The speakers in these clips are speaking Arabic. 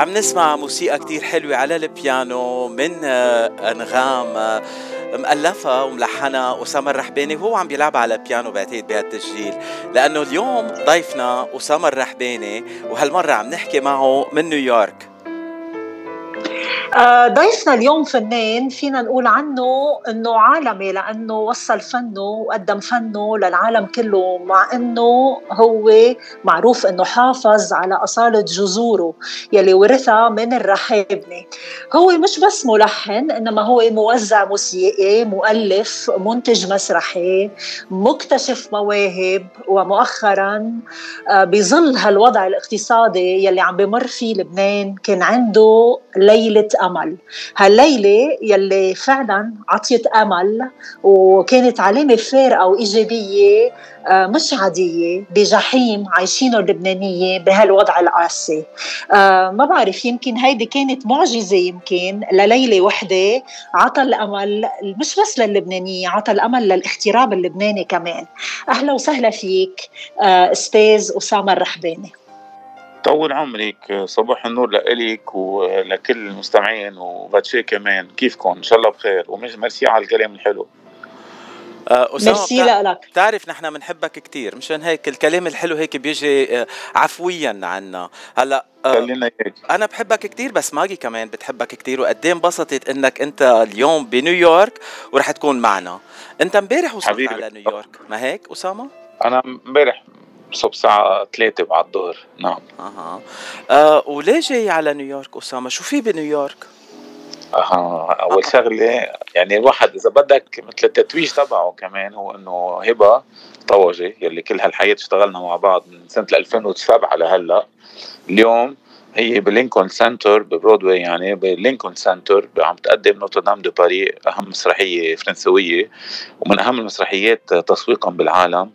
عم نسمع موسيقى كتير حلوة على البيانو من آه، أنغام آه، مؤلفة وملحنة أسامة الرحباني وهو عم بيلعب على بيانو بعتقد بهالتسجيل. لأنه اليوم ضيفنا أسامة الرحباني وهالمرة عم نحكي معه من نيويورك. ضيفنا اليوم فنان فينا نقول عنه إنه عالمي لأنه وصل فنه وقدم فنه للعالم كله مع إنه هو معروف إنه حافظ على أصالة جذوره يلي ورثها من الرحابنة. هو مش بس ملحن إنما هو موزع موسيقي مؤلف منتج مسرحي مكتشف مواهب ومؤخرا آه، بظل هالوضع الاقتصادي يلي عم بمر فيه لبنان كان عنده ليلة أمل. هالليلة يلي فعلا عطيت أمل وكانت علامة فارقه وايجابيه آه، مش عادية بجحيم عايشينه اللبنانية بهالوضع القاسي. آه، ما بعرف يمكن هيدي كانت معجزة يمكن لليلة وحدة عطى الأمل مش بس للبنانية عطى الأمل للاغتراب اللبناني كمان. أهلا وسهلا فيك آه، أستاذ أسامة الرحباني. طول عمرك صباح النور لإلك ولكل المستمعين وباتشي كمان. كيفكم؟ إن شاء الله بخير. وميرسي على الكلام الحلو. آه، أسامة ميرسي لك بتعرف نحن بنحبك كثير مشان هيك الكلام الحلو هيك بيجي آه، عفويا عنا. هلأ آه، أنا بحبك كثير بس ماجي كمان بتحبك كثير وقد إيه انبسطت إنك أنت اليوم بنيويورك ورح تكون معنا. أنت امبارح وصلت حبيبي. على نيويورك ما هيك أسامة؟ أنا امبارح صوب الساعة 3 بعد الظهر. نعم. أها. آه وليه جاي على نيويورك أسامة؟ شو في بنيويورك؟ أها. أول شغلة يعني الواحد إذا بدك مثل التتويج تبعه كمان هو إنه هبة طوجي يلي كل هالحياة اشتغلنا مع بعض من سنة 2007 لهلا اليوم هي بلينكولن سنتر ببرودواي يعني بلينكولن سنتر عم تقدم نوتردام دو باري أهم مسرحية فرنسوية ومن أهم المسرحيات تسويقا بالعالم.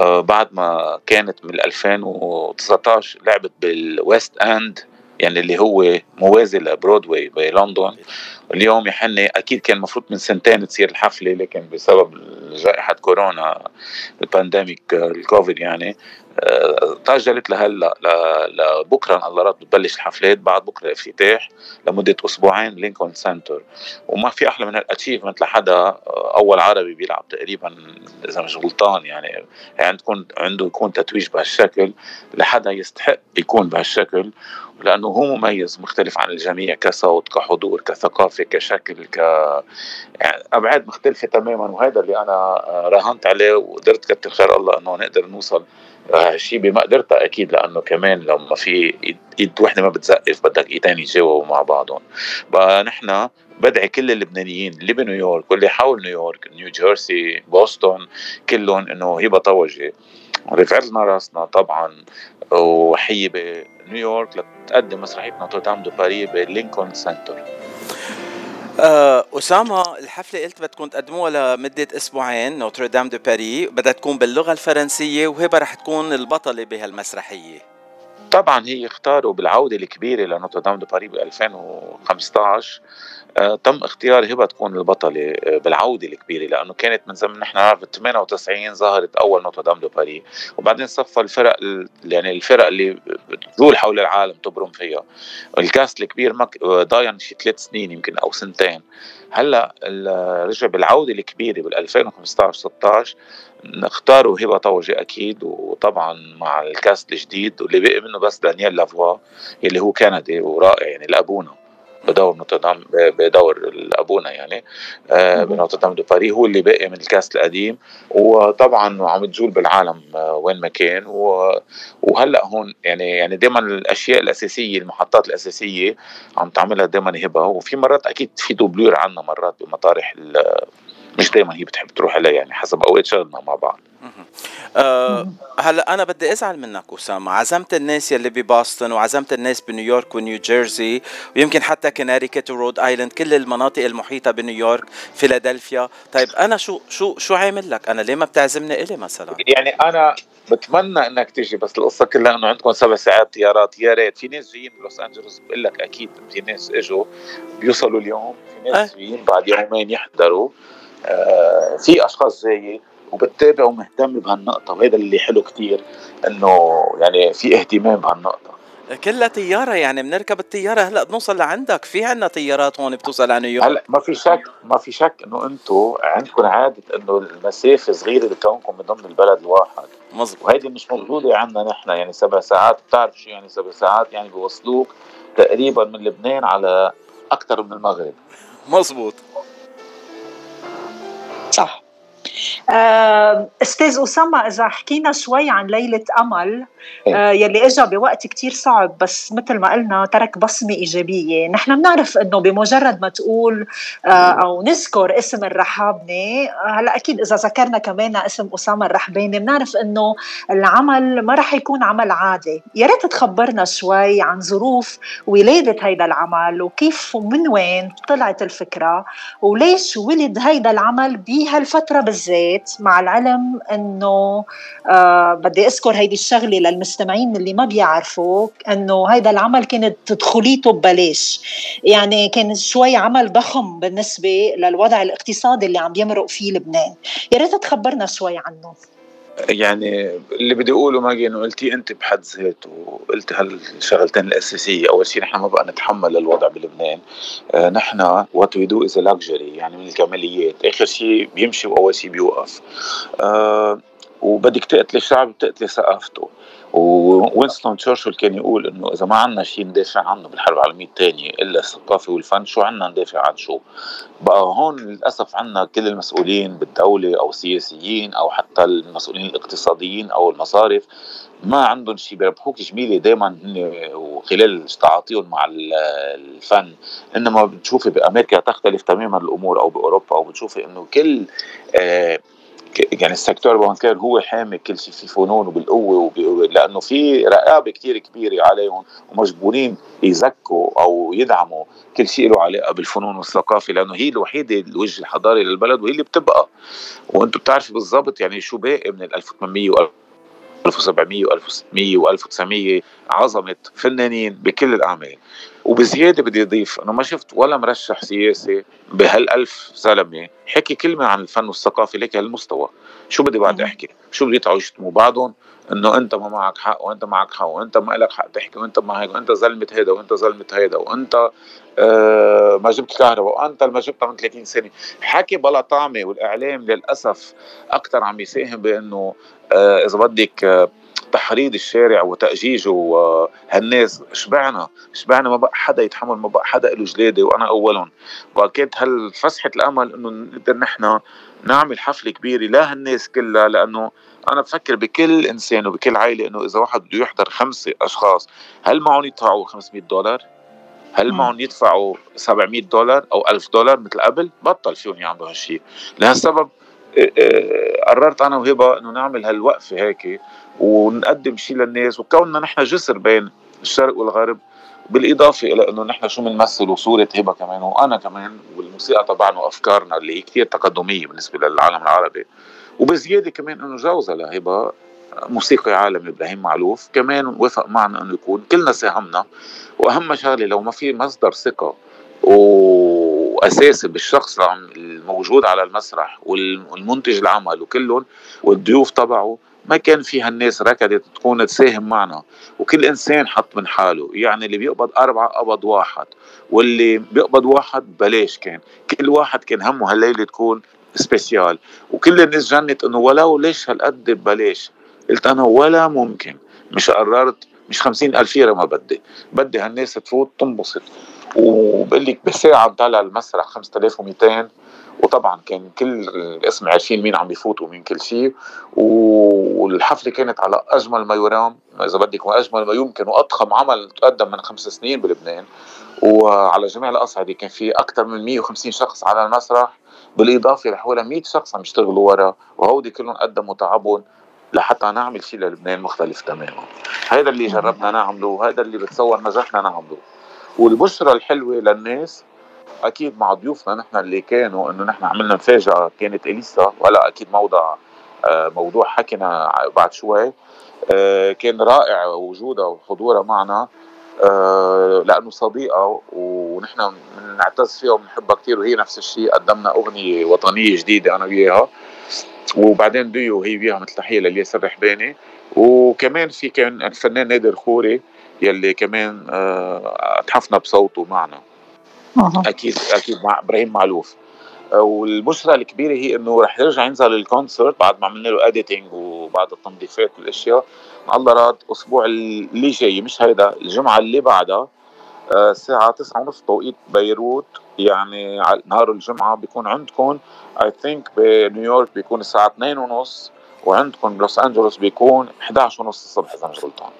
بعد ما كانت من 2019 لعبت بالويست أند يعني اللي هو موازي لبرودواي بلندن اليوم يعني أكيد كان المفروض من سنتين تصير الحفلة لكن بسبب جائحة كورونا ال pandemic الكوفيد يعني تأجلت لهلا لبكرة الله رد بتبلش الحفلات بعد بكرة الافتتاح لمدة أسبوعين لينكولن سنتر. وما في أحلى من هال achievement لحدا أول عربي بيلعب تقريبا إذا مش غلطان يعني يعني تكون عنده يكون تتويج بهالشكل لحدا يستحق يكون بهالشكل لأنه هو مميز مختلف عن الجميع كصوت كحضور كثقافة كشكل ك يعني أبعاد مختلفة تماما وهذا اللي أنا راهنت عليه وقدرت كتر خير الله إنه نقدر نوصل شيء بمقدرتها أكيد لأنه كمان لو ما في إيد وحدة ما بتزقف بدك ايدين يتجاوبوا مع بعضهم. بقى نحن بدعي كل اللبنانيين اللي بنيويورك واللي حول نيويورك نيو جيرسي بوسطن كلهم إنه هبه طوجي رفعت لنا راسنا طبعا وحية بنيويورك لتقدم مسرحيه نوتردام دو باري بلينكولن سنتر. أه أسامة الحفلة قلت بدكم تقدموها لمدة أسبوعين نوتردام دو باري بدها تكون باللغة الفرنسية وهبة رح تكون البطلة بهالمسرحية. طبعا هي اختاروا بالعودة الكبيرة لنوتردام دو باري ب 2015 آه، تم اختيار هبة تكون البطلة آه، بالعودة الكبيرة لأنه كانت من زمان نحن نعرف 98 ظهرت أول نوتردام دو باري وبعدين صفى الفرق يعني الفرق اللي بتزول حول العالم تبرم فيها. ال cast الكبير مك... ضاين شي ثلاث سنين يمكن أو سنتين. هلأ رجع بالعودة الكبيرة بال 2015 16 اختاروا هبه طوجي أكيد وطبعا مع ال cast الجديد واللي بقي منه بس دانيال لافوا اللي هو كندي ورائع يعني لأبونا بدور نوتردام بدور ابونا يعني آه، بنوتردام دو باري هو اللي باقي من ال cast القديم. وطبعا عم تجول بالعالم آه، وين ما كان. وهلأ هون يعني يعني دائما الأشياء الأساسية المحطات الأساسية عم تعملها دائما هبة. وفي مرات أكيد في doublure عنا مرات بمطارح مش دائما هي بتحب تروح عليها يعني حسب اوقات شغلنا مع بعض. أه هلا أنا بدي أزعل منك أسامة. عزمت الناس يلي ب Boston وعزمت الناس بنيويورك ونيو جيرسي ويمكن حتى كونيتيكت ورود آيلاند كل المناطق المحيطة بنيويورك فيلادلفيا. طيب أنا شو شو شو عامل لك؟ أنا ليه ما بتعزمني إلي مثلا؟ يعني أنا بتمنى إنك تيجي بس القصة كلها إنه عندكم سبع ساعات طيارات. يا ريت. في ناس جايين بلوس أنجلوس بقول لك أكيد في ناس إجوا بيوصلوا اليوم في ناس أه؟ جايين بعد يومين يحضروا. آه في أشخاص جايين وبتابع ومهتم بهالنقطة وهذا اللي حلو كتير إنه يعني في اهتمام بهالنقطة. كلها طيارة يعني بنركب الطيارة. هلأ بنوصل لعندك؟ في عنا طيارات هون بتوصل على نيويورك هلأ ما في شك ما في شك إنه أنتم عندكم عادة إنه المسافة صغيرة لكونكم من ضمن البلد الواحد. مظبوط. وهيدي مش موجودة عندنا نحن يعني سبع ساعات. بتعرف شو يعني سبع ساعات؟ يعني بيوصلوك تقريبا من لبنان على أكثر من المغرب. مظبوط. صح آه، أستاذ أسامة إذا حكينا شوي عن ليلة أمل إيه. آه، يلي اجى بوقت كتير صعب بس مثل ما قلنا ترك بصمة إيجابية، نحن بنعرف إنه بمجرد ما تقول آه، أو نذكر اسم الرحابني هلأ أكيد إذا ذكرنا كمان اسم أسامة الرحباني بنعرف إنه العمل ما رح يكون عمل عادي، يا ريت تخبرنا شوي عن ظروف ولادة هيدا العمل وكيف ومن وين طلعت الفكرة وليش ولد هيدا العمل بهالفترة بالذات؟ مع العلم إنه آه بدي أذكر هيدي الشغلة للمستمعين اللي ما بيعرفوا إنه هيدا العمل كانت تدخليته ببلاش يعني كان شوي عمل ضخم بالنسبة للوضع الاقتصادي اللي عم يمرق فيه لبنان. يا ريت تخبرنا شوي عنه. يعني اللي بدي أقوله ماجي انه قلتي أنت بحد ذاته قلت هالشغلتين الأساسية؟ أول شيء نحن ما بقى نتحمل الوضع بلبنان. آه نحن what we do is يعني من الكماليات آخر شيء بيمشي وأول شيء بيوقف. آه وبدك تقتلي الشعب بتقتلي ثقافته. ووينستون تشرشل كان يقول إنه إذا ما عندنا شيء ندافع عنه بالحرب العالمية الثانية إلا الثقافة والفن شو عندنا ندافع عن شو؟ بقى هون للأسف عندنا كل المسؤولين بالدولة أو السياسيين أو حتى المسؤولين الاقتصاديين أو المصارف ما عندهم شيء بيربحوك جميلة دائما وخلال تعاطيهم مع الفن. إنما بتشوفي بأمريكا تختلف تماما الأمور أو بأوروبا أو بتشوفي إنه كل آه يعني السيكتور البنكير هو حامي كل شيء في فنون وبالقوه لأنه في رقابة كثير كبيرة عليهم ومجبورين يزكوا أو يدعموا كل شيء له علاقة بالفنون والثقافة لأنه هي الوحيدة الوجه الحضاري للبلد وهي اللي بتبقى. وأنتم بتعرفوا بالضبط يعني شو باقي من ال 1800 و 1700 و1600 و1900 عظمة فنانين بكل الأعمال. وبزيادة بدي أضيف إنه ما شفت ولا مرشح سياسي بهالألف زلمه حكي كلمة عن الفن والثقافة ليك هالمستوى. شو بدي بعد أحكي؟ شو بدي يطلعوا يشتموا بعضهم إنه أنت ما معك حق وأنت معك حق وأنت ما لك حق تحكي وأنت ما هيك وأنت زلمة هيدا وأنت زلمة هيدا وأنت آه ما جبت كهرباء وأنت ما جبتها من 30 سنة. حكي بلا طعمه والإعلام للأسف أكثر عم يساهم بإنه آه إذا بدك آه تحريض الشارع وتأجيجه وهالناس شبعنا شبعنا ما بقى حدا يتحمل ما بقى حدا له جلادة وأنا أولهم واكيد هالفسحة الأمل إنه نقدر نحن نعمل حفلة كبيرة لهالناس كلها لأنه أنا بفكر بكل إنسان وبكل عائلة إنه إذا واحد بده يحضر خمسة أشخاص هل معهم يدفعوا 500 دولار؟ هل معهم يدفعوا 700 دولار أو 1000 دولار مثل قبل؟ بطل فيهم يعملوا هالشيء، لهالسبب قررت أنا وهبة إنه نعمل هالوقفة هيك ونقدم شيء للناس وكوننا نحن جسر بين الشرق والغرب بالإضافة إلى إنه نحن شو بنمثل وصورة هبة كمان وأنا كمان والموسيقى تبعنا وأفكارنا اللي هي كثير تقدمية بالنسبة للعالم العربي. وبزيادة كمان إنه جوزها لهبة موسيقي عالمي إبراهيم معلوف كمان وافق معنا إنه يكون كلنا ساهمنا وأهم شغلة لو ما في مصدر ثقة واساسي بالشخص الموجود على المسرح والمنتج العمل وكلهم والضيوف تبعه ما كان في هالناس ركضت تكون تساهم معنا. وكل إنسان حط من حاله. يعني اللي بيقبض أربعة قبض واحد. واللي بيقبض واحد بلاش كان. كل واحد كان همه هالليلة تكون سبيسيال وكل الناس جنت إنه ولو ليش هالقد ببلاش؟ قلت أنا ولا ممكن. مش قررت. مش خمسين ألف ليرة ما بدي. بدي هالناس تفوت تنبسط. وبقول لك بساعة طالع المسرح 5200 وطبعا كان كل الاسم عارفين مين عم بيفوت ومين كل شيء والحفلة كانت على أجمل ما يرام إذا بدك واجمل ما يمكن وأضخم عمل تقدم من خمس سنين بلبنان. وعلى جميع الأصعدة كان في أكثر من 150 شخص على المسرح بالإضافة لحوالي 100 شخص عم يشتغلوا ورا وهودي كلهم قدموا تعبهم لحتى نعمل شيء للبنان مختلف تماما. هذا اللي جربنا نعمله وهذا اللي بتصور نجحنا نعمله. والبشرة الحلوة للناس أكيد مع ضيوفنا نحن اللي كانوا إنه نحن عملنا مفاجأة كانت إليسا ولا أكيد موضع آه، موضوع حكينا بعد شوي آه، كان رائع وجودها وحضورها معنا آه، لأنه صديقة ونحن بنعتز فيها وبنحبها كثير وهي نفس الشيء قدمنا أغنية وطنية جديدة أنا وياها وبعدين ديو وهي وياها مثل تحيه للياس الرحباني وكمان في كان الفنان نادر خوري يلي كمان آه، اتحفنا بصوته معنا. أكيد أكيد مع إبراهيم معلوف. آه، والبشرى الكبيرة هي إنه رح يرجع ينزل ال concert بعد ما عملنا له editing وبعد التنظيفات والأشياء. الله راد الأسبوع اللي جاي مش هيدا الجمعة اللي بعدها آه، الساعة تسعة ونص توقيت بيروت. يعني نهار الجمعة بيكون عندكم اي ثينك بنيويورك بيكون الساعة 2 ونص وعندكم بلوس أنجلوس بيكون 11 ونص الصبح إذا مش غلطان.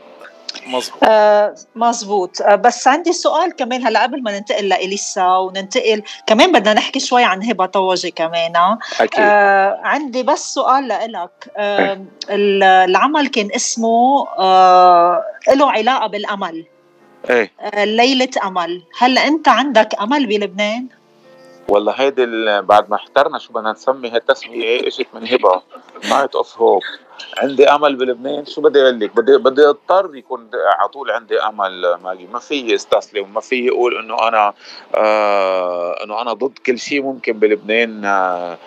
مظبوط. آه مظبوط. آه بس عندي سؤال كمان هلا قبل ما ننتقل لإليسا وننتقل كمان بدنا نحكي شوي عن هبه طوجي كمان آه. أكيد. آه عندي بس سؤال لإلك. آه العمل كان اسمه آه له علاقة بالأمل. إيه. آه ليلة أمل. هلا أنت عندك أمل بلبنان؟ والله هيدي بعد ما احترنا شو بدنا نسمي هالتسمية إجت من هبه Night of Hope عندي أمل بلبنان. شو بدي أقول لك؟ بدي بدي أضطر يكون على طول عندي أمل ماجي ما في استسلم وما في أقول إنه أنا آه إنه أنا ضد كل شيء ممكن بلبنان. آه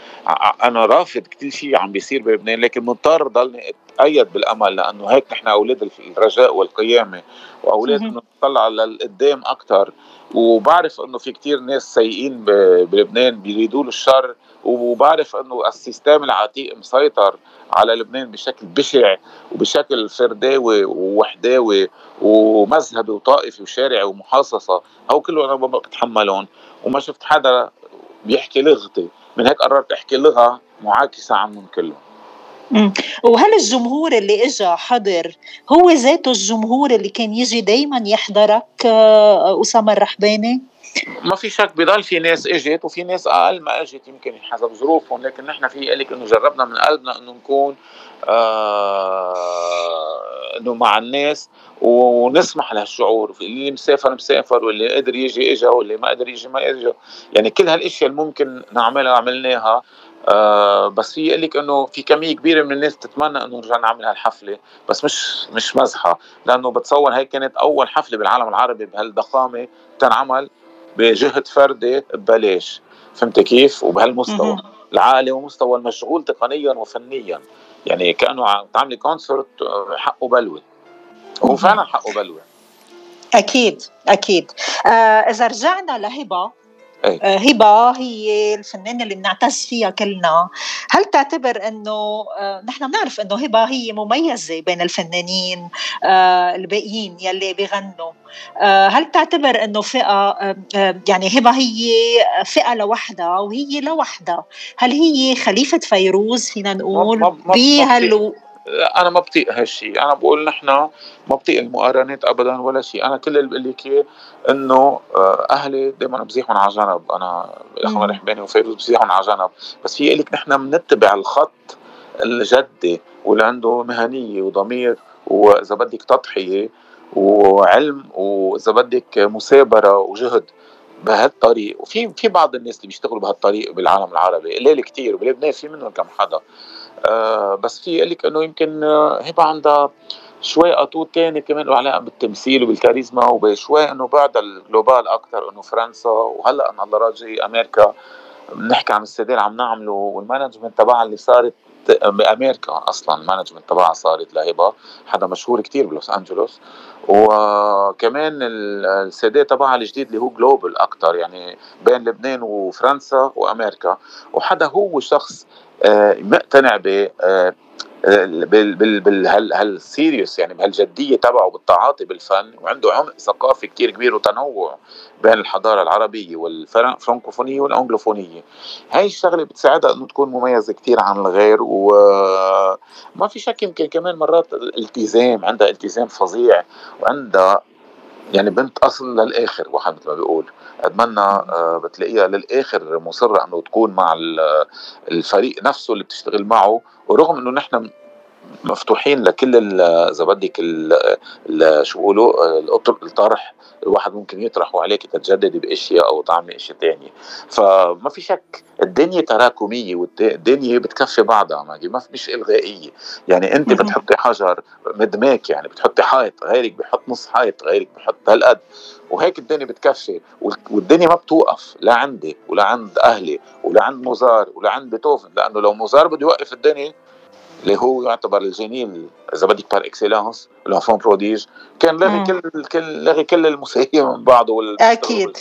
أنا رافض كل شيء عم بيصير بلبنان لكن مضطر ضلني اتأيد بالأمل لأنه هيك نحن أولاد الرجاء والقيامة وأولاد إنه نطلع للقدام أكثر وبعرف إنه في كتير ناس سيئين بلبنان بيريدوا له الشر وبعرف إنه السيستم العتيق مسيطر على لبنان بشكل بشع وبشكل فرداوي ووحداوي ومذهبي وطائفي وشارعي ومحاصصة. هو كله أنا ما بتحملهم. وما شفت حدا بيحكي لغتي. من هيك قررت أحكي لغة معاكسة عنهم كلهم. وهل الجمهور اللي اجى حضر هو ذاته الجمهور اللي كان يجي دايما يحضرك آه، أسامة الرحباني؟ ما في شك بضل في ناس إجت وفي ناس أقل ما إجت يمكن حسب ظروفهم لكن نحن في لك إنه جربنا من قلبنا إنه نكون آه إنه مع الناس ونسمح لهالشعور اللي مسافر مسافر واللي قدر يجي اجى واللي ما قدر يجي ما اجى يعني كل هالأشياء اللي ممكن نعملها عملناها آه بس في يقول لك إنه في كمية كبيرة من الناس تتمنى إنه نرجع نعمل هالحفلة بس مش مش مزحة لأنه بتصور هي كانت أول حفلة بالعالم العربي بهالضخامة تنعمل بجهد فردي ببلاش فهمت كيف؟ وبهالمستوى العالي ومستوى المشغول تقنيا وفنيا يعني كأنه عم تعملي كونسرت آه، حقه بلوه هو فعلا حقه بلوه أكيد أكيد. آه إذا رجعنا لهبة هبه هي الفنانة اللي بنعتز فيها كلنا. هل تعتبر إنه آه، نحن بنعرف إنه هبه هي مميزة بين الفنانين آه، الباقيين يلي بيغنوا هل تعتبر إنه فئة يعني هبه هي فئة لوحدها وهي لوحدها؟ هل هي خليفة فيروز فينا نقول بهال أنا ما بطيق هالشيء أنا بقول نحن ما بطيق المقارنات ابدا ولا شيء أنا كل اللي بقول لك إنه آه، أهلي دائما بزيحهم على جنب. أنا الاخوان الرحباني وفيروز بزيحهم على جنب. بس في لك نحن بنتبع الخط الجدي واللي عنده مهنية وضمير وإذا بدك تضحية وعلم وإذا بدك مثابره وجهد بهالطريق. وفي في بعض الناس اللي بيشتغلوا بهالطريق بالعالم العربي قليل كثير وبلبنان في منهم كم حدا. بس في لك إنه يمكن آه، هبه عندها شوي اتوت تاني كمان له علاقه بالتمثيل وبالكاريزما وبشوي إنه بعد الجلوبال أكثر إنه فرنسا وهلأ أنا الله راجي أمريكا. بنحكي عن السيدات عم نعمله والمانجمنت تبعها اللي صارت بأمريكا أصلا المانجمنت تبعها صارت لهبه حدا مشهور كتير بلوس أنجلوس. وكمان السيدي تبعها الجديد اللي هو جلوبال أكثر يعني بين لبنان وفرنسا وأمريكا. وحدا هو شخص آه، مقتنع ب آه، بهالسيريوس يعني بهالجدية تبعه بالتعاطي بالفن وعنده عمق ثقافي كتير كبير وتنوع بين الحضارة العربية والفرنكوفونيه والأنجلوفونية. هاي الشغلة بتساعدها إنه تكون مميزة كتير عن الغير وما في شك يمكن كمان مرات الالتزام عندها التزام فظيع وعندها يعني بنت أصل للآخر واحد مثل ما بيقول. أتمنى آه، بتلاقيها للآخر مصرة إنه تكون مع الفريق نفسه اللي بتشتغل معه ورغم إنه نحن مفتوحين لكل إذا بدك شو بيقولوا الطرح الواحد ممكن يطرحوا عليك تتجددي بإشياء أو تعملي اشياء تانية فما في شك الدنيا تراكمية والدنيا بتكفي بعضها ما مش إلغائية. يعني أنت بتحطي حجر مدماك يعني بتحطي حائط غيرك بحط نص حائط غيرك بحط هالقد. وهيك الدنيا بتكفي. والدنيا ما بتوقف لا عندي ولا عند أهلي ولا عند موزار ولا عند بيتوفن لأنه لو موزار بده يوقف الدنيا اللي هو يعتبر ال génie إذا بدك par excellence l'enfant prodige كان لغي كل كل لغي كل الموسيقى من بعضه أكيد.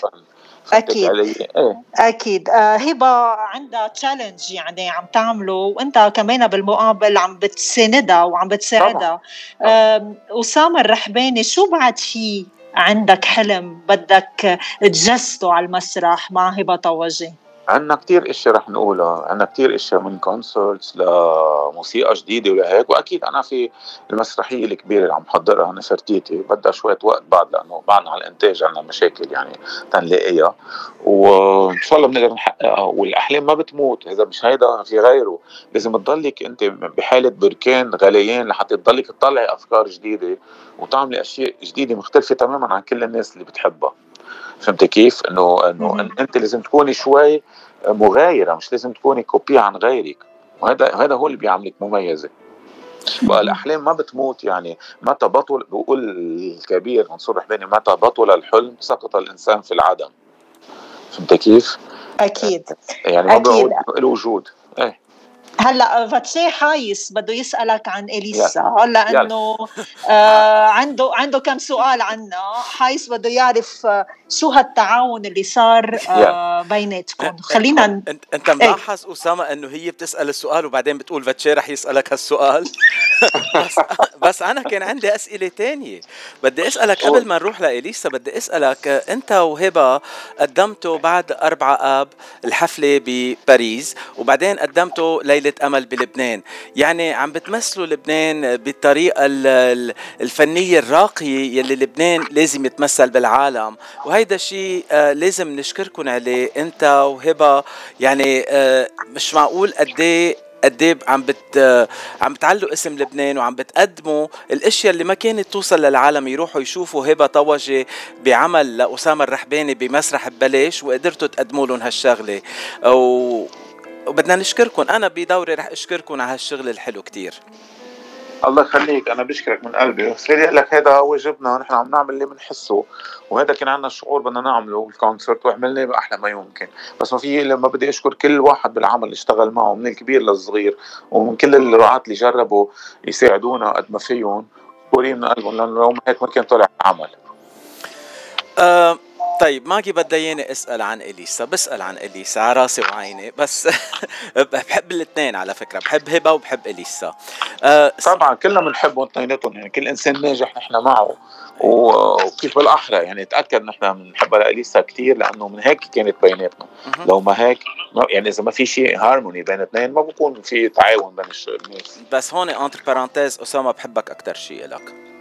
أكيد. إيه. أكيد. آه هبة عندها challenge يعني عم تعمله وأنت كمان بالمقابل عم بتساندها وعم بتساعدها. آه أسامة الرحباني شو بعد في عندك حلم بدك تجسده على المسرح مع هبة طوجي عندنا كتير اشياء رح نقولها عندنا كتير اشياء من كونسرتس لموسيقى جديدة ولهيك. وأكيد أنا في المسرحية الكبيرة اللي عم حضرها نفرتيتي بدها شوية وقت بعد لأنه بعدنا على الإنتاج عندنا مشاكل يعني تنلاقيها. وإن شاء الله بنقدر نحققها. والأحلام ما بتموت. إذا مش هيدا في غيره. لازم تضلك أنت بحالة بركان غليان لحتى تضلك تطلعي أفكار جديدة وتعملي أشياء جديدة مختلفة تماما عن كل الناس اللي بتحبها. فهمت كيف؟ إنه إنه أنت لازم تكوني شوي مغايرة مش لازم تكوني كوبي عن غيرك. وهذا هذا هو اللي بيعملك مميزة. والأحلام ما بتموت يعني متى بطل بقول الكبير منصور رحباني متى بطل الحلم سقط الإنسان في العدم. فهمت كيف؟ أكيد. يعني ما بيعود له وجود إيه. هلا فاتشي حايس بده يسألك عن إليسا هلا إنه آه عنده عنده كم سؤال عنا حايس بده يعرف آه، شو هالتعاون اللي صار آه بيناتكم. خلينا انت أنت ملاحظ إيه؟ اسامه إنه هي بتسأل السؤال وبعدين بتقول فاتشي رح يسألك هالسؤال؟ بس بس أنا كان عندي أسئلة تانية. بدي أسألك قبل ما نروح لإليسا بدي أسألك أنت وهبة قدمتوا بعد أربعة آب الحفلة بباريس وبعدين قدمتوا ليله أمل بلبنان. يعني عم بتمثلوا لبنان بالطريقة الفنية الراقية يلي لبنان لازم يتمثل بالعالم. وهيدا الشيء آه، لازم نشكركم عليه. أنت وهبة يعني آه، مش معقول قد إيه قد إيه عم بت عم بتعلوا اسم لبنان وعم بتقدموا الأشياء اللي ما كانت توصل للعالم. يروحوا يشوفوا هبة طوجي بعمل لأسامة الرحباني بمسرح ببلاش وقدرتوا تقدموا لهم هالشغلة. و... وبدنا نشكركم. أنا بدوري رح أشكركم على هالشغل الحلو كتير. الله يخليك. أنا بشكرك من قلبي. بس لك هذا واجبنا نحن عم نعمل اللي بنحسه. وهذا كان عندنا الشعور بدنا نعمله بالكونسرت وعملناه بأحلى ما يمكن. بس ما في لما بدي أشكر كل واحد بالعمل اللي اشتغل معه من الكبير للصغير ومن كل الرعاة اللي جربوا يساعدونا قد ما فيهم. مشكورين من قلبهم لأنه لو ما هيك ما كان طلع عمل. أه طيب ماجي بدها إياني أسأل عن إليسا بسأل عن إليسا على راسي وعيني بس بحب الاثنين على فكرة بحب هبة وبحب إليسا. أه طبعا كلنا بنحبهم اثنيناتهم يعني كل إنسان ناجح نحن معه وكيف بالأحرى يعني تأكد نحن بنحبها لاليسا كثير لأنه من هيك كانت بيناتنا. لو ما هيك يعني إذا ما في شيء هارموني بين اثنين ما بكون في تعاون بين الناس بس هون entre parenthèses أسامة بحبك أكثر شيء لك.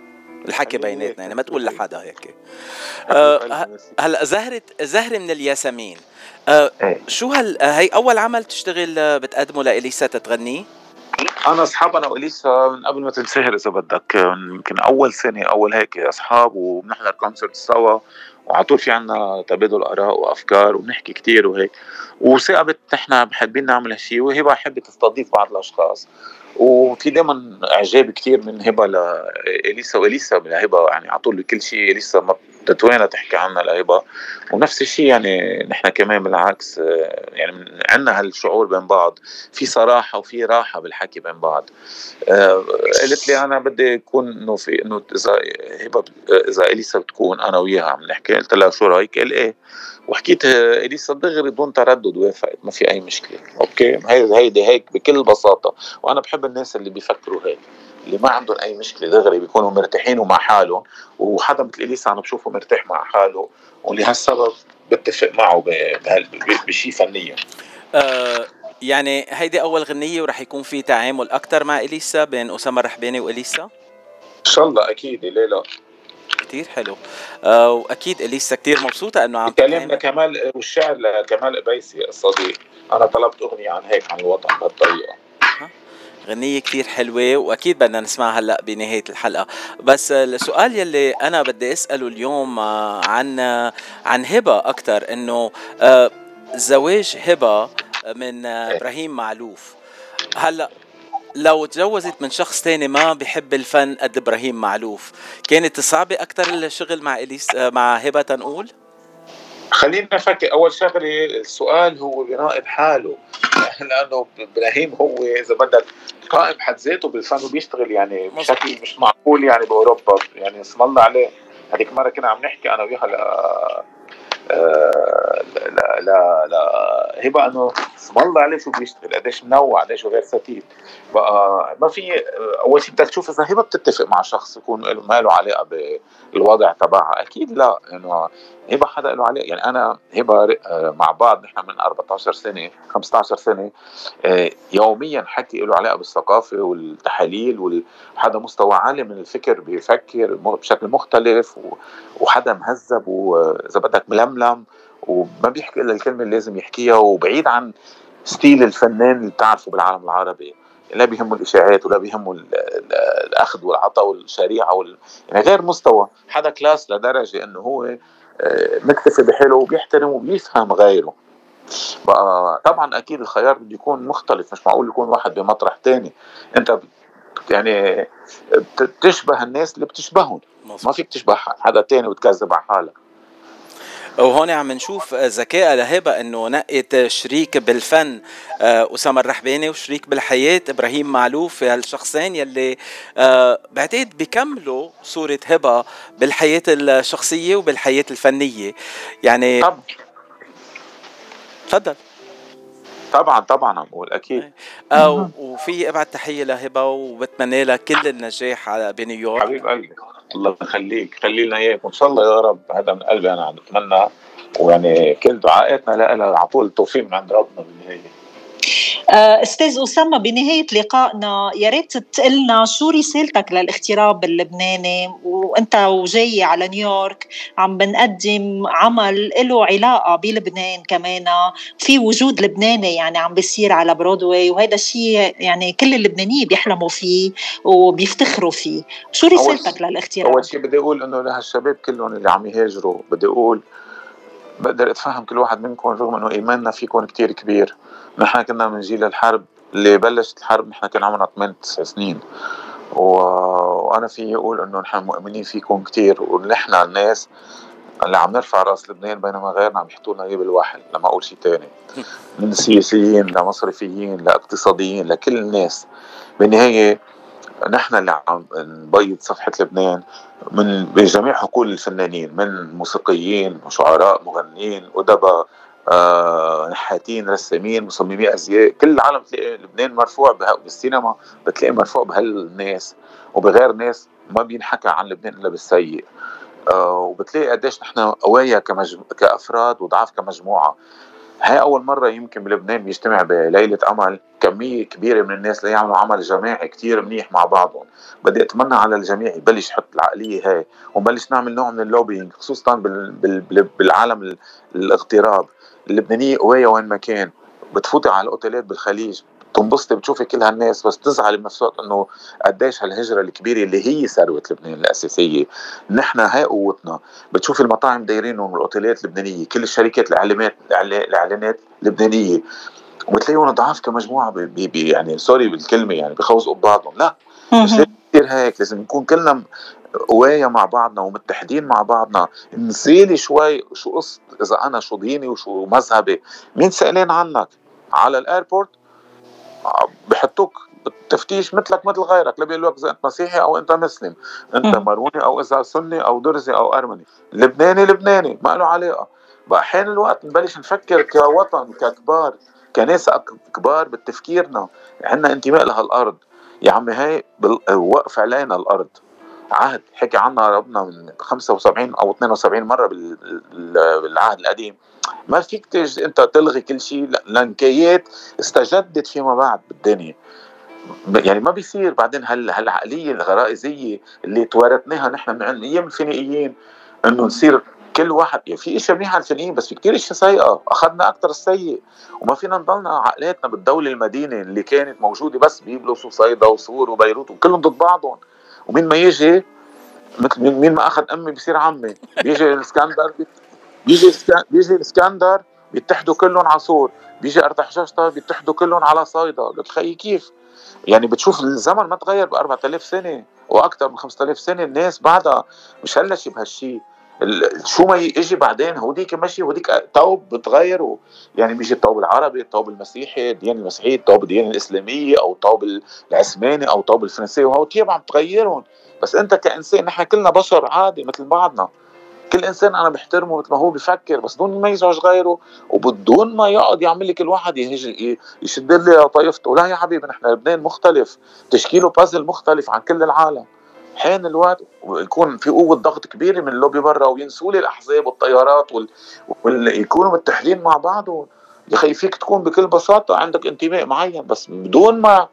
الحكي بيناتنا يعني ما تقول لحدا هيك. أه هلا زهرة زهرة من الياسمين. أه إيه. شو هال هي أول عمل تشتغل بتقدمه لإليسا تتغنيه؟ أنا اصحاب أنا وإليسا من قبل ما تنشهر إذا بدك يمكن أول سنة أول هيك أصحاب وبنحضر concert سوا وعلى طول في عنا تبادل آراء وأفكار وبنحكي كتير وهيك. وثاقبت نحن حابين نعمل هالشيء وهي بحب تستضيف بعض الأشخاص. وفي دائما إعجاب كثير من هبة لاليسا وإليسا لهبه يعني على طول كل شيء. إليسا ما بتتوانى تحكي عنها لهبة. ونفس الشيء يعني نحن كمان بالعكس يعني عندنا هالشعور بين بعض. في صراحة وفي راحة بالحكي بين بعض. قالت لي أنا بدي يكون إنه في إنه إذا هبة إذا إليسا بتكون أنا وياها عم نحكي. قلت لها شو رأيك؟ قال إيه. وحكيت إليسا دغري بدون تردد وافقت ما في أي مشكلة. أوكي؟ هيدي هيك بكل بساطة. وأنا بحب الناس اللي بيفكروا هيك اللي ما عندهم أي مشكلة دغري بيكونوا مرتاحين ومع حالهم وحدا مثل اليسا أنا بشوفه مرتاح مع حاله ولهالسبب بتفق معه بشيء فنيا آه يعني هيدي أول غنية ورح يكون في تعامل أكثر مع إليسا بين أسامة الرحباني وإليسا؟ إن شاء الله أكيد ليه لا. كتير حلو. آه وأكيد إليسا كتير مبسوطة إنه عم كلامنا كمال والشعر لكمال قبيسي الصديق. أنا طلبت أغنية عن هيك عن الوطن بهالطريقه غنية كتير حلوة وأكيد بدنا نسمعها هلأ بنهاية الحلقة. بس السؤال يلي أنا بدي أسأله اليوم آه، عن عن هبة أكتر إنه آه، زواج هبة من إبراهيم معلوف. هلأ لو تجوزت من شخص تاني ما بحب الفن قد إبراهيم معلوف. كانت صعبة أكتر الشغل مع إليس مع هبة تنقول؟ خلينا نفكر أول شغلة السؤال هو بنائب حاله لأنه إبراهيم هو إذا بدك قائم بحد ذاته بالفن وبيشتغل يعني بشكل مش معقول يعني بأوروبا. يعني اسم الله عليه. هذيك مرة كنا عم نحكي أنا وياها آه، لا لا لا هبة إنه اسم الله عليه شو بيشتغل قديش منوع قديش ستيل بقى ما في أول شيء بدك تشوف إذا هبة بتتفق مع شخص يكون ما له علاقة بالوضع تبعها. أكيد لا إنه هبه حدا له علاقه يعني أنا هبه آه، مع بعض نحن من 14 سنة 15 سنة آه، يوميا حكي له علاقه بالثقافة والتحاليل وحدا مستوى عالي من الفكر بيفكر بشكل مختلف وحدا مهذب واذا بدك ململم وما بيحكي إلا الكلمة اللي لازم يحكيها وبعيد عن style الفنان اللي بتعرفه بالعالم العربي. لا بيهمه الإشاعات ولا بيهمه الأخذ والعطاء والشريعة وال... يعني غير مستوى. حدا class لدرجة إنه هو مكتفي بحاله وبيحترم وبيفهم غيره. بقى طبعا أكيد الخيار بده يكون مختلف مش معقول يكون واحد بمطرح تاني. أنت يعني تشبه الناس اللي بتشبههم. ما فيك تشبه حدا تاني وتكذب على حالك. وهون عم نشوف ذكاء لهبة إنه نقت شريك بالفن آه، أسامة الرحباني وشريك بالحياة إبراهيم معلوف هالشخصين يلي آه، بعتقد بيكملوا صورة هبة بالحياة الشخصية وبالحياة الفنية. يعني طب. تفضل. طبعا طبعا عم بقول أكيد. آه وفي ابعت تحية لهبة وبتمنى لها كل النجاح بنيويورك حبيب قلبي الله يخليك خلي لنا اياك وإن شاء الله يا رب هذا من قلبي أنا عم بتمنى ويعني كل دعائاتنا لها على طول التوفيق من عند ربنا بالنهاية. أستاذ أسامة بنهاية لقائنا يا ريت تقلنا شو رسالتك للاغتراب اللبناني؟ وأنت وجاي على نيويورك عم بنقدم عمل له علاقة بلبنان كمان. في وجود لبناني يعني عم بيصير على برودواي وهذا الشيء يعني كل اللبنانيين بيحلموا فيه وبيفتخروا فيه. شو رسالتك للاغتراب؟ أول شيء بدي أقول إنه لهالشباب كلهم اللي عم يهاجروا بدي أقول بقدر أتفهم كل واحد منكم رغم إنه إيماننا فيكم كتير كبير. نحن كنا من جيل الحرب اللي بلشت الحرب نحن كان عمرنا 8 9 سنين. و... وأنا في أقول إنه نحن مؤمنين فيكم كتير ونحن الناس اللي عم نرفع رأس لبنان بينما غيرنا عم يحطوا لنا اياه بالواحد لما أقول شيء ثاني من سياسيين لمصرفيين لإقتصاديين لكل الناس. بالنهاية نحن اللي عم نبيض صفحة لبنان من بجميع حقول الفنانين من موسيقيين وشعراء مغنيين أدباء آه، نحاتين رسامين مصممي أزياء كل العالم تلاقي لبنان مرفوع بالسينما بتلاقي مرفوع بهالناس وبغير ناس ما بينحكى عن لبنان إلا بالسيء. آه وبتلاقي قديش نحن قوايا كمجم... كأفراد وضعاف كمجموعة. هاي أول مرة يمكن بلبنان بيجتمع بليلة عمل كميه كبيرة من الناس ليعملوا عمل جماعي كتير منيح مع بعضهم. بدي أتمنى على الجميع يبلش يحط العقلية هاي ونبلش نعمل نوع من ال lobbying خصوصا بالعالم الاغتراب. اللبنانية قوية وين ما كان. بتفوتي على الأوتيلات بالخليج. بتنبسطي بتشوفي كل هالناس بس بتزعلي بنفس الوقت إنه قديش هالهجرة الكبيرة اللي هي ثروه لبنان الأساسية. نحن هاي قوتنا. بتشوفي المطاعم دايرينهم والاوتيلات اللبنانية كل الشركات الاعلانات الإعلانات لبنانيه وبتلاقيهم ضعاف كمجموعة بي بي يعني sorry بالكلمة يعني بخوزقوا ببعضهم لا مش لازم يصير هيك. لازم نكون كلنا قوايا مع بعضنا ومتحدين مع بعضنا. نسيلي شوي شو قصة إذا أنا شو ديني وشو مذهبي. مين سألين عنك؟ على ال airport؟ بحطوك بالتفتيش مثلك مثل غيرك لا بيقول لك إذا أنت مسيحي أو أنت مسلم أنت ماروني أو إذا سني أو درزي أو أرمني. لبناني لبناني ما له علاقة. بقى حين الوقت نبلش نفكر كوطن ككبار كناس كبار بتفكيرنا عندنا انتماء لهالأرض. يا عمي هاي وقف علينا الأرض. عهد حكي عنها ربنا من 75 أو 72 مرة بالعهد القديم. ما فيك تيجي انت تلغي كل شيء لانكيات استجدت فيما بعد بالدنيا. يعني ما بيصير بعدين هال هالعقليه الغرائزية اللي توارثناها نحن من أيام الفينيقيين إنه نصير كل واحد يعني في إشياء منيحة الفينيقيين بس في كثير إشياء سيئة. أخذنا أكثر السيء. وما فينا نضلنا عقلاتنا بالدولة المدينة اللي كانت موجودة بس بيبلوس وصيدا وصور وبيروت وكلهم ضد بعضهم. ومين ما يجي مثل مين ما أخذ أمي بصير عمي. بيجي الإسكندر بيجي بيجي الإسكندر بيتحدوا كلهم على صور بيجي ارتحششتا بيتحدوا كلهم على صيدا. خيي كيف؟ يعني بتشوف الزمن ما تغير ب 4000 سنة وأكثر من 5000 سنة. الناس بعدها مش هلش بهالشيء شو ما يجي بعدين هوديك ماشي هوديك توب بتغير. يعني بيجي التوب العربي التوب المسيحي الديانه المسيحيه التوب الديانه الإسلامية أو التوب العثماني أو التوب الفرنسي. وهو كيف عم تغيرهم؟ بس أنت كإنسان نحن كلنا بشر عادي مثل بعضنا. كل إنسان أنا بحترمه مثل ما هو بفكر بس بدون ما يزعج غيره وبدون ما يقعد يعمل لك الواحد يشد لي طائفته لا يا حبيبي نحن لبنان مختلف تشكيله بازل مختلف عن كل العالم. حين الوقت ويكون في قوة ضغط كبيرة من اللوبي برا وينسوا لي الأحزاب والتيارات وال... يكونوا متحدين مع بعض و... يا أخي فيك تكون بكل بساطة عندك انتماء معين بس بدون ما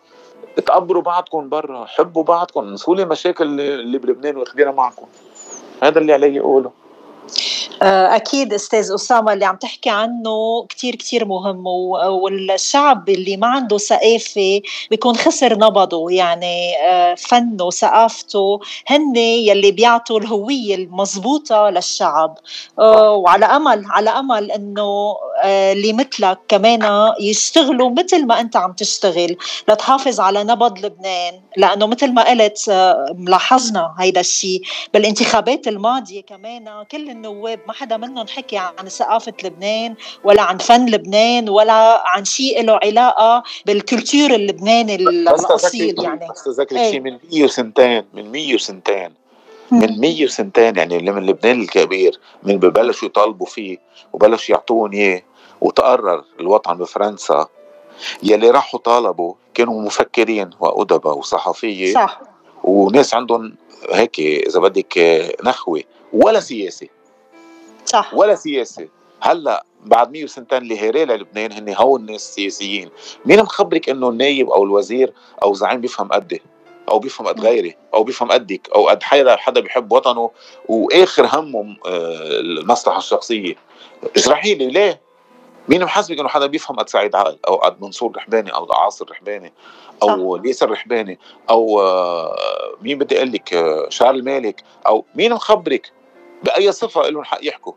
تقبروا بعضكم برا حبوا بعضكم انسوا لي المشاكل اللي بلبنان واخدينها معكم. هذا اللي علي أقوله آه، أكيد أستاذ أسامة اللي عم تحكي عنه كتير كتير مهم والشعب اللي ما عنده ثقافة بيكون خسر نبضه يعني آه، فنه ثقافته هن يلي بيعطوا الهوية المضبوطة للشعب. آه، وعلى أمل على أمل أنه اللي مثلك كمان يشتغلوا مثل ما أنت عم تشتغل لتحافظ على نبض لبنان. لأنه مثل ما قلت ملاحظنا هيدا الشيء بالانتخابات الماضية كمان كل النواب ما حدا منهم حكي عن ثقافة لبنان ولا عن فن لبنان ولا عن شيء له علاقة بالكولتور اللبناني الأصيل يعني. بس تذكرك شيء من 100 وسنتين من 100 وسنتين من 100 وسنتين يعني من لبنان الكبير من ببلشوا يطالبوا فيه وبلشوا يعطوهم إياه وتقرر الوطن بفرنسا. يلي راحوا طالبوا كانوا مفكرين وأدباء وصحفية صح. وناس عندهم هيك إذا بدك نخوة ولا سياسة. صح. ولا سياسة. هلأ بعد 100 سنتين اللي هيري للبنان هن هو الناس السياسيين مين مخبرك إنه النايب أو الوزير أو الزعيم بيفهم قدي؟ أو بيفهم قد غيري؟ أو بيفهم قدك؟ أو قد حدا حدا بيحب وطنه؟ وآخر همه آه، المصلحة الشخصية. اشرحي لي ليه؟ مين محاسبك إنه حدا بيفهم قد سعيد عقل؟ أو قد منصور رحباني أو عاصر رحباني؟ أو ياسر رحباني؟ أو آه، مين بدي أقول لك؟ آه، شارل مالك؟ أو مين مخبرك؟ بأي صفة لهم حق يحكوا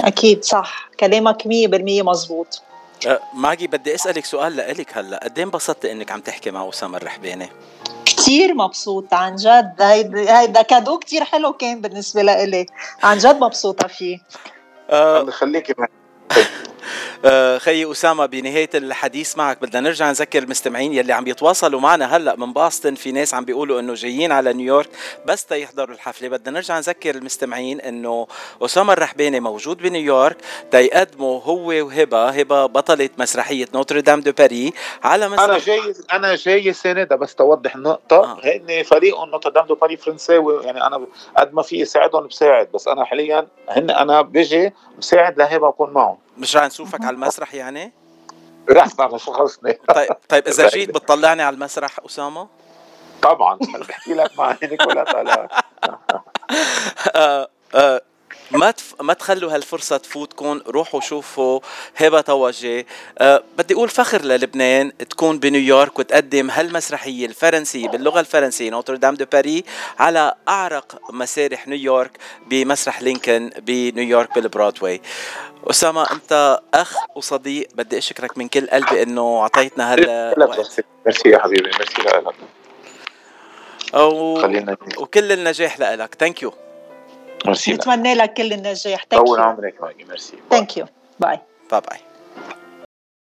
أكيد صح. كلامك 100% مزبوط أه ماجي بدي أسألك سؤال لإلك هلأ. قد إيه انبسطتي إنك عم تحكي مع أسامة الرحباني؟ كثير مبسوطة عن جد. هيدا هيدا كادو كثير حلو كان بالنسبة لإلي. عن جد مبسوطة فيه. أه الله يخليكي خي أسامة بنهاية الحديث معك بدنا نرجع نذكر المستمعين يلي عم يتواصلوا معنا هلأ من بوسطن في ناس عم بيقولوا إنه جايين على نيويورك بس تيحضروا الحفلة. بدنا نرجع نذكر المستمعين إنه أسامة الرحباني موجود بنيويورك تيقدموا هو وهبة هبة بطلة مسرحية Notre-Dame de Paris على مسرح أنا جاي أنا جاي السنة بس توضح النقطة. آه. هن فريق Notre-Dame de Paris فرنساوي يعني أنا قد ما في اساعدهم بساعد بس أنا حاليا هن أنا بيجي بساعد لهبة أكون معهم. مش رح نشوفك على المسرح يعني؟ رح بعد خلصني طيب طيب إذا جيت بتطلعني على المسرح أسامة؟ طبعا بحكي لك مع عينك ولا طالع ما تف... ما تخلوا هالفرصة تفوتكم روحوا شوفوا هبة طوجة. أه بدي أقول فخر للبنان تكون بنيويورك وتقدم هالمسرحية الفرنسية باللغة الفرنسية Notre-Dame de Paris على أعرق مسارح نيويورك بمسرح لينكن بنيويورك بالبرودواي. أسامة أنت أخ وصديق بدي أشكرك من كل قلبي إنه أعطيتنا هال ميرسي يا حبيبي ميرسي لك. و... وكل النجاح لك. thank you merci. نتمنى لك كل النجاح. طول عمرك ماجي merci. thank you bye bye bye